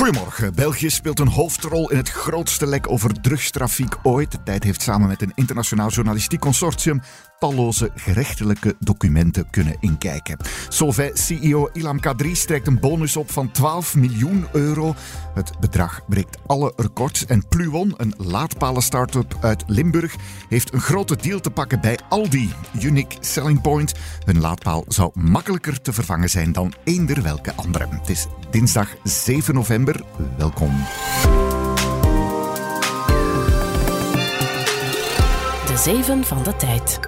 Goedemorgen. België speelt een hoofdrol in het grootste lek over drugstrafiek ooit. De tijd heeft samen met een internationaal journalistiek consortium talloze gerechtelijke documenten kunnen inkijken. Solvay-CEO Ilham Kadri strekt een bonus op van 12 miljoen euro. Het bedrag breekt alle records. En Pluon, een laadpalen start-up uit Limburg, heeft een grote deal te pakken bij Aldi. Unique Selling Point. Hun laadpaal zou makkelijker te vervangen zijn dan eender welke andere. Het is dinsdag 7 november. Welkom. De Zeven van de Tijd.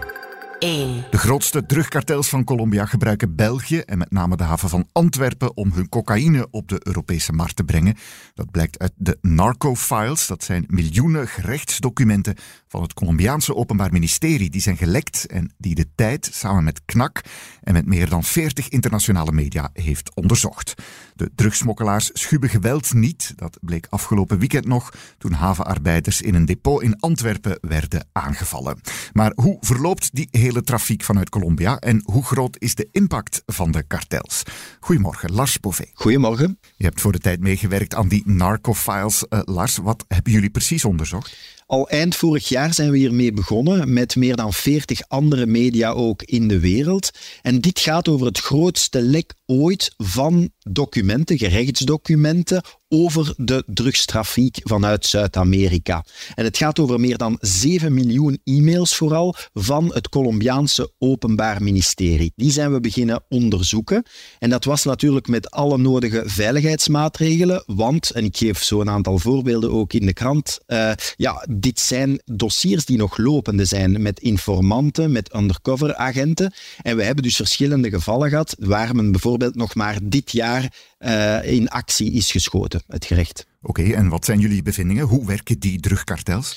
1. De grootste drugkartels van Colombia gebruiken België en met name de haven van Antwerpen om hun cocaïne op de Europese markt te brengen. Dat blijkt uit de narco-files. Dat zijn miljoenen gerechtsdocumenten van het Colombiaanse Openbaar Ministerie. Die zijn gelekt en die de tijd samen met KNAK en met meer dan 40 internationale media heeft onderzocht. De drugsmokkelaars schuben geweld niet. Dat bleek afgelopen weekend nog toen havenarbeiders in een depot in Antwerpen werden aangevallen. Maar hoe verloopt die hele trafiek vanuit Colombia en hoe groot is de impact van de kartels? Goedemorgen, Lars Bové. Goedemorgen. Je hebt voor de tijd meegewerkt aan die narco-files. Uh, Lars, wat hebben jullie precies onderzocht? Al eind vorig jaar zijn we hiermee begonnen, met meer dan 40 andere media ook in de wereld. En dit gaat over het grootste lek ooit van documenten, gerechtsdocumenten, over de drugstrafiek vanuit Zuid-Amerika. En het gaat over meer dan 7 miljoen e-mails vooral van het Colombiaanse Openbaar Ministerie. Die zijn we beginnen onderzoeken. En dat was natuurlijk met alle nodige veiligheidsmaatregelen, want, en ik geef zo een aantal voorbeelden ook in de krant, uh, ja, dit zijn dossiers die nog lopende zijn met informanten, met undercover agenten. En we hebben dus verschillende gevallen gehad waar men bijvoorbeeld nog maar dit jaar uh, in actie is geschoten, het gerecht. Oké, okay, en wat zijn jullie bevindingen? Hoe werken die drugkartels?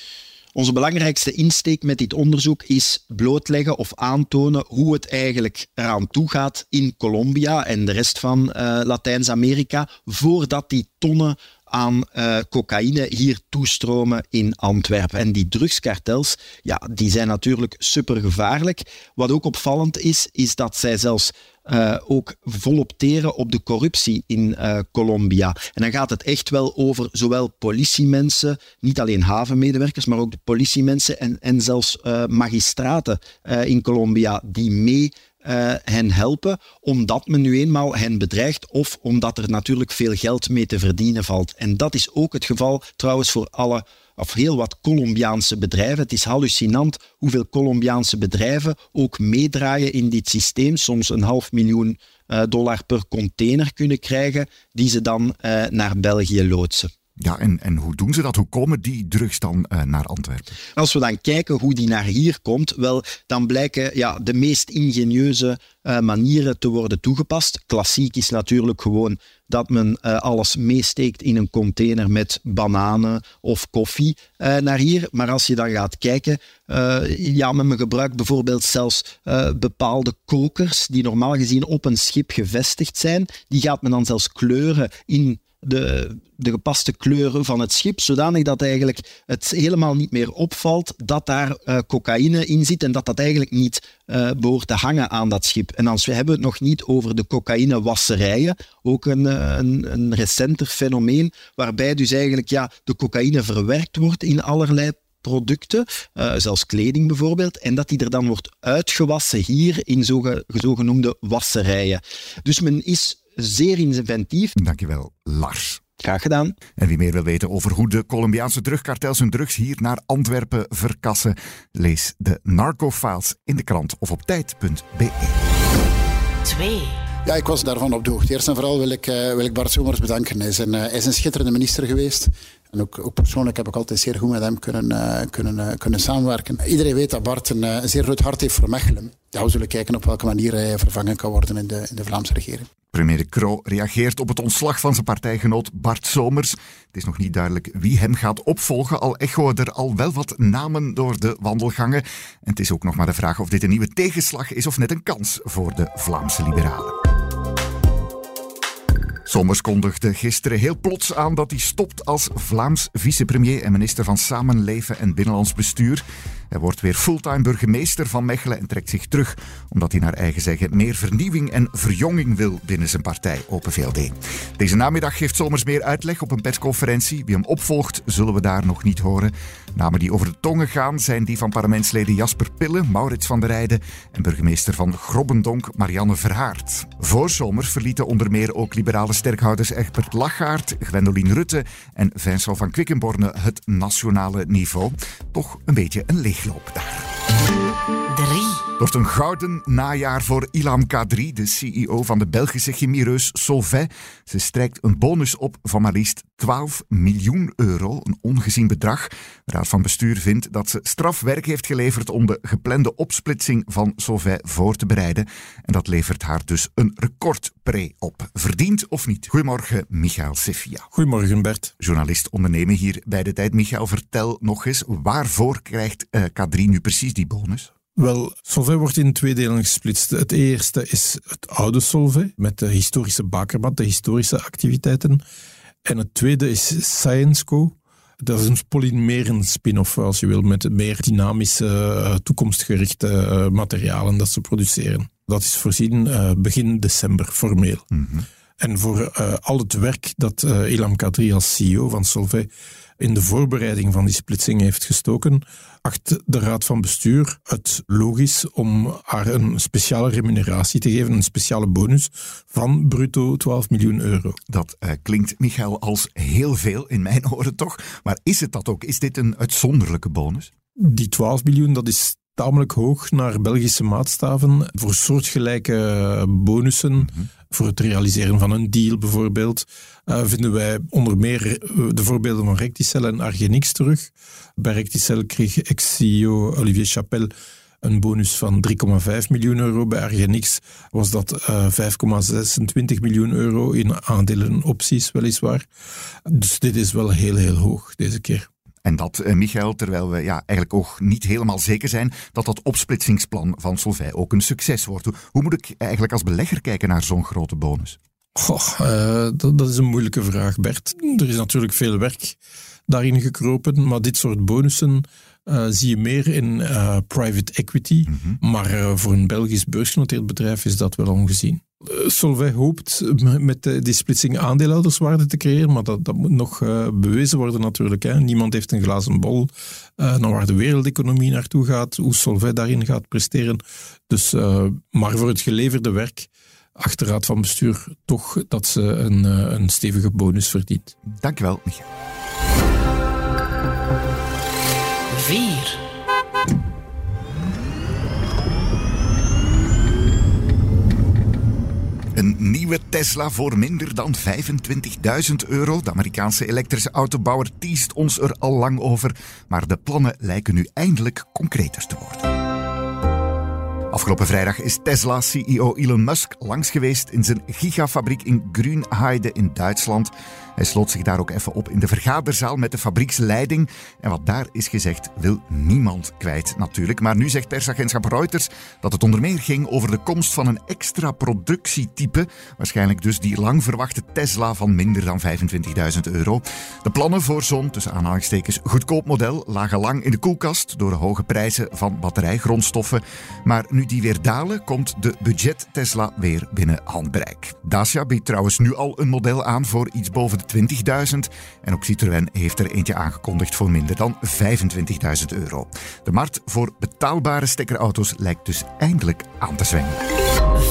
Onze belangrijkste insteek met dit onderzoek is blootleggen of aantonen hoe het eigenlijk eraan toe gaat in Colombia en de rest van uh, Latijns-Amerika voordat die tonnen aan uh, cocaïne hier toestromen in Antwerpen. En die drugskartels, ja, die zijn natuurlijk supergevaarlijk. Wat ook opvallend is, is dat zij zelfs uh, ook volop teren op de corruptie in uh, Colombia. En dan gaat het echt wel over zowel politiemensen, niet alleen havenmedewerkers, maar ook de politiemensen en, en zelfs uh, magistraten in Colombia die mee uh, hen helpen, omdat men nu eenmaal hen bedreigt of omdat er natuurlijk veel geld mee te verdienen valt. En dat is ook het geval trouwens voor alle of heel wat Colombiaanse bedrijven. Het is hallucinant hoeveel Colombiaanse bedrijven ook meedraaien in dit systeem. Soms een half miljoen uh, dollar per container kunnen krijgen, die ze dan uh, naar België loodsen. Ja, en, en hoe doen ze dat? Hoe komen die drugs dan uh, naar Antwerpen? Als we dan kijken hoe die naar hier komt, wel, dan blijken ja, de meest ingenieuze uh, manieren te worden toegepast. Klassiek is natuurlijk gewoon dat men uh, alles meesteekt in een container met bananen of koffie naar hier. Maar als je dan gaat kijken, ja, men gebruikt bijvoorbeeld zelfs bepaalde kokers die normaal gezien op een schip gevestigd zijn. Die gaat men dan zelfs kleuren in de, de gepaste kleuren van het schip, zodanig dat eigenlijk het helemaal niet meer opvalt dat daar uh, cocaïne in zit en dat dat eigenlijk niet uh, behoort te hangen aan dat schip. En we hebben het nog niet over de cocaïnewasserijen, ook een, eh, een, een recenter fenomeen, waarbij dus eigenlijk ja, de cocaïne verwerkt wordt in allerlei producten, uh, zelfs kleding bijvoorbeeld, en dat die er dan wordt uitgewassen hier in zogenoemde wasserijen. Dus men is zeer inventief. Dankjewel, Lars. Graag gedaan. En wie meer wil weten over hoe de Colombiaanse drugkartels hun drugs hier naar Antwerpen verkassen, lees de narcofiles in de krant of op tijd.be. 2. Ja, ik was daarvan op de hoogte. Eerst en vooral wil ik, uh, wil ik Bart Somers bedanken. Hij is, een, uh, hij is een schitterende minister geweest. En ook, persoonlijk heb ik altijd zeer goed met hem kunnen, uh, kunnen, uh, kunnen samenwerken. Iedereen weet dat Bart een, een, zeer groot hart heeft voor Mechelen. We zullen kijken op welke manier hij vervangen kan worden in de, in de Vlaamse regering. Premier De Croo reageert op het ontslag van zijn partijgenoot Bart Somers. Het is nog niet duidelijk wie hem gaat opvolgen, al echoen er al wel wat namen door de wandelgangen. En het is ook nog maar de vraag of dit een nieuwe tegenslag is of net een kans voor de Vlaamse liberalen. Sommers kondigde gisteren heel plots aan dat hij stopt als Vlaams vicepremier en minister van Samenleven en Binnenlands Bestuur. Hij wordt weer fulltime burgemeester van Mechelen en trekt zich terug omdat hij naar eigen zeggen meer vernieuwing en verjonging wil binnen zijn partij Open VLD. Deze namiddag geeft Somers meer uitleg op een persconferentie. Wie hem opvolgt zullen we daar nog niet horen. Namen die over de tongen gaan zijn die van parlementsleden Jasper Pille, Maurits van der Rijden en burgemeester van Grobbendonk Marianne Verhaart. Voor Somers verlieten onder meer ook liberale sterkhouders Egbert Lachaert, Gwendoline Rutte en Vincent van Quickenborne het nationale niveau. Toch een beetje een leegloop daar. 3. Het wordt een gouden najaar voor Ilham Kadri, de CEO van de Belgische chemiereus Solvay. Ze strijkt een bonus op van maar liefst 12 miljoen euro, een ongezien bedrag. De Raad van Bestuur vindt dat ze strafwerk heeft geleverd om de geplande opsplitsing van Solvay voor te bereiden. En dat levert haar dus een recordpre op. Verdiend of niet? Goedemorgen, Michael Sefia. Goedemorgen, Bert. Journalist ondernemen hier bij de tijd. Michael, vertel nog eens, waarvoor krijgt uh, Kadri nu precies die bonus? Wel, Solvay wordt in twee delen gesplitst. Het eerste is het oude Solvay, met de historische bakermat, de historische activiteiten. En het tweede is ScienceCo. Dat is een polymerend spin-off, als je wil, met meer dynamische, toekomstgerichte materialen dat ze produceren. Dat is voorzien uh, begin december, formeel. -hmm. En voor uh, al het werk dat uh, Ilham Kadri als CEO van Solvay in de voorbereiding van die splitsing heeft gestoken, acht de Raad van Bestuur het logisch om haar een speciale remuneratie te geven, een speciale bonus van bruto 12 miljoen euro. Dat uh, klinkt, Michael, als heel veel in mijn oren toch. Maar is het dat ook? Is dit een uitzonderlijke bonus? Die 12 miljoen, dat is tamelijk hoog naar Belgische maatstaven. Voor soortgelijke bonussen, mm -hmm. voor het realiseren van een deal bijvoorbeeld, uh, vinden wij onder meer de voorbeelden van Recticel en Argenix terug. Bij Recticel kreeg ex-CEO Olivier Chapelle een bonus van 3,5 miljoen euro. Bij Argenix was dat uh, 5,26 miljoen euro in aandelen en opties, weliswaar. Dus dit is wel heel, heel hoog deze keer. En dat, eh, Michael, terwijl we ja, eigenlijk ook niet helemaal zeker zijn dat dat opsplitsingsplan van Solvay ook een succes wordt. Hoe moet ik eigenlijk als belegger kijken naar zo'n grote bonus? Goh, uh, dat, dat, is een moeilijke vraag, Bert. Er is natuurlijk veel werk daarin gekropen, maar dit soort bonussen uh, zie je meer in uh, private equity. Mm -hmm. Maar voor een Belgisch beursgenoteerd bedrijf is dat wel ongezien. Solvay hoopt met die splitsing aandeelhouderswaarde te creëren, maar dat, dat moet nog bewezen worden natuurlijk. Hè. Niemand heeft een glazen bol naar waar de wereldeconomie naartoe gaat, hoe Solvay daarin gaat presteren. Dus, maar voor het geleverde werk achterraad van bestuur toch dat ze een, een stevige bonus verdient. Dankjewel, Michael. 4. Een nieuwe Tesla voor minder dan 25.000 euro. De Amerikaanse elektrische autobouwer teest ons er al lang over. Maar de plannen lijken nu eindelijk concreter te worden. Afgelopen vrijdag is Tesla-CEO Elon Musk langs geweest in zijn gigafabriek in Grünheide in Duitsland. Hij sloot zich daar ook even op in de vergaderzaal met de fabrieksleiding. En wat daar is gezegd, wil niemand kwijt natuurlijk. Maar nu zegt persagentschap Reuters dat het onder meer ging over de komst van een extra productietype. Waarschijnlijk dus die lang verwachte Tesla van minder dan 25.000 euro. De plannen voor zo'n, tussen aanhalingstekens, goedkoop model lagen lang in de koelkast door de hoge prijzen van batterijgrondstoffen. Maar nu die weer dalen, komt de budget Tesla weer binnen handbereik. Dacia biedt trouwens nu al een model aan voor iets boven de 20.000 en Citroën heeft er eentje aangekondigd voor minder dan 25.000 euro. De markt voor betaalbare stekkerauto's lijkt dus eindelijk aan te zwemmen.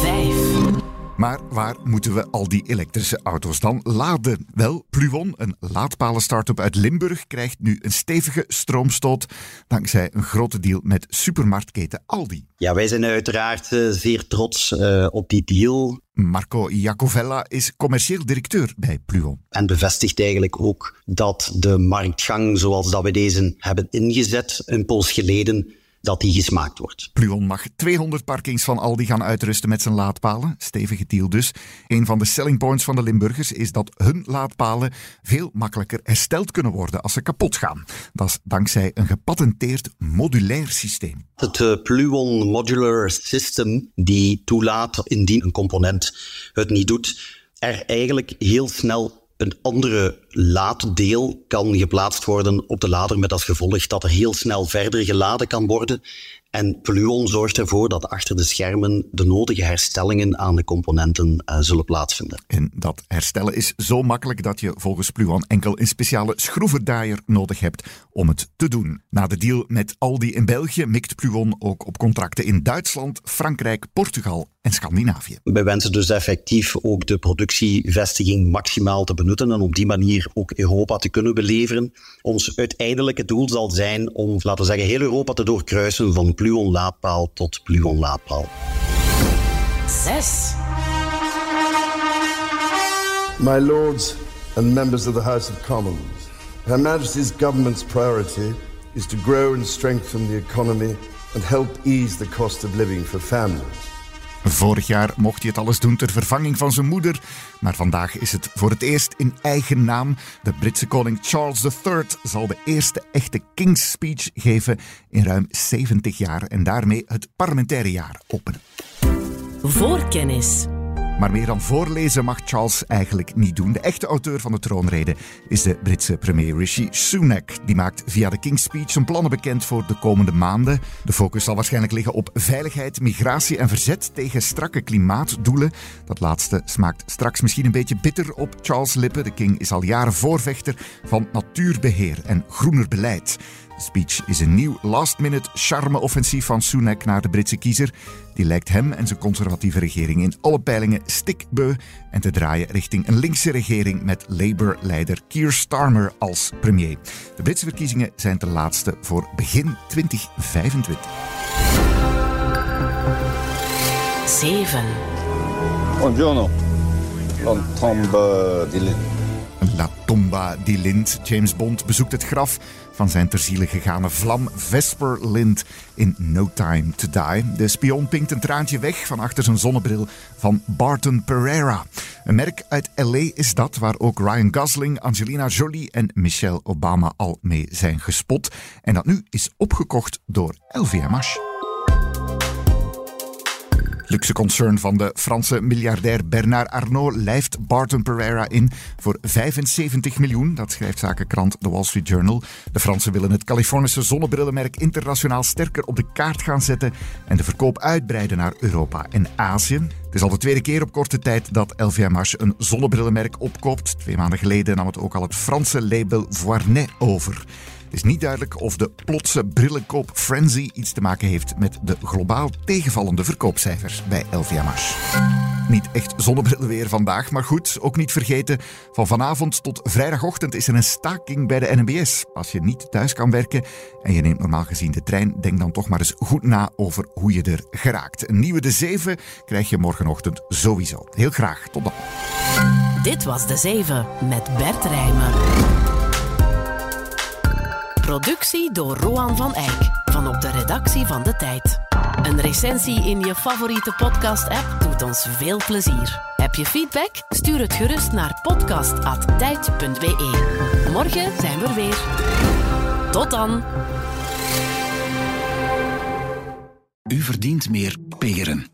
5. Maar waar moeten we al die elektrische auto's dan laden? Wel, Pluon, een laadpalen-startup uit Limburg, krijgt nu een stevige stroomstoot dankzij een grote deal met supermarktketen Aldi. Ja, wij zijn uiteraard uh, zeer trots uh, op die deal. Marco Jacovella is commercieel directeur bij Pluon. En bevestigt eigenlijk ook dat de marktgang zoals dat we deze hebben ingezet, een poos geleden, dat die gesmaakt wordt. Pluon mag 200 parkings van Aldi gaan uitrusten met zijn laadpalen. Stevige deal dus. Een van de selling points van de Limburgers is dat hun laadpalen veel makkelijker hersteld kunnen worden als ze kapot gaan. Dat is dankzij een gepatenteerd modulair systeem. Het uh, Pluon Modular System die toelaat indien een component het niet doet, er eigenlijk heel snel een andere laaddeel kan geplaatst worden op de lader met als gevolg dat er heel snel verder geladen kan worden en Pluon zorgt ervoor dat achter de schermen de nodige herstellingen aan de componenten uh, zullen plaatsvinden. En dat herstellen is zo makkelijk dat je volgens Pluon enkel een speciale schroevendraaier nodig hebt om het te doen. Na de deal met Aldi in België mikt Pluon ook op contracten in Duitsland, Frankrijk, Portugal en Scandinavië. Wij wensen dus effectief ook de productievestiging maximaal te benutten en op die manier ook Europa te kunnen beleveren. Ons uiteindelijke doel zal zijn om, laten we zeggen, heel Europa te doorkruisen van Pluon laadpaal tot Pluon laadpaal. 6. My lords and members of the House of Commons, Her Majesty's government's priority is to grow and strengthen the economy and help ease the cost of living for families. Vorig jaar mocht hij het alles doen ter vervanging van zijn moeder, maar vandaag is het voor het eerst in eigen naam. De Britse koning Charles III zal de eerste echte King's Speech geven in ruim 70 jaar en daarmee het parlementaire jaar openen. Voorkennis. Maar meer dan voorlezen mag Charles eigenlijk niet doen. De echte auteur van de troonrede is de Britse premier Rishi Sunak. Die maakt via de King's Speech zijn plannen bekend voor de komende maanden. De focus zal waarschijnlijk liggen op veiligheid, migratie en verzet tegen strakke klimaatdoelen. Dat laatste smaakt straks misschien een beetje bitter op Charles' lippen. De king is al jaren voorvechter van natuurbeheer en groener beleid. De speech is een nieuw last-minute charme-offensief van Sunak naar de Britse kiezer. Die lijkt hem en zijn conservatieve regering in alle peilingen stikbeu en te draaien richting een linkse regering met Labour-leider Keir Starmer als premier. De Britse verkiezingen zijn de laatste voor begin 2025. 7. Buongiorno. Di Lind. La tomba di Lind. James Bond bezoekt het graf van zijn ter ziele gegane vlam Vesper Lind in No Time to Die. De spion pinkt een traantje weg van achter zijn zonnebril van Barton Pereira. Een merk uit LA is dat, waar ook Ryan Gosling, Angelina Jolie en Michelle Obama al mee zijn gespot. En dat nu is opgekocht door LVMH luxe concern van de Franse miljardair Bernard Arnault lijft Barton Pereira in voor 75 miljoen. Dat schrijft zakenkrant The Wall Street Journal. De Fransen willen het Californische zonnebrillenmerk internationaal sterker op de kaart gaan zetten en de verkoop uitbreiden naar Europa en Azië. Het is al de tweede keer op korte tijd dat LVMH een zonnebrillenmerk opkoopt. Twee maanden geleden nam het ook al het Franse label Voirnet over. Is niet duidelijk of de plotse brillenkoop frenzy iets te maken heeft met de globaal tegenvallende verkoopcijfers bij LVMH. Niet echt zonnebrillenweer vandaag, maar goed, ook niet vergeten. Van vanavond tot vrijdagochtend is er een staking bij de NMBS. Als je niet thuis kan werken en je neemt normaal gezien de trein, denk dan toch maar eens goed na over hoe je er geraakt. Een nieuwe De 7 krijg je morgenochtend sowieso. Heel graag, tot dan. Dit was De 7 met Bert Rijmen. Productie door Roan van Eyck van op de redactie van De Tijd. Een recensie in je favoriete podcast-app doet ons veel plezier. Heb je feedback? Stuur het gerust naar podcast.tijd.be. Morgen zijn we er weer. Tot dan. U verdient meer peren.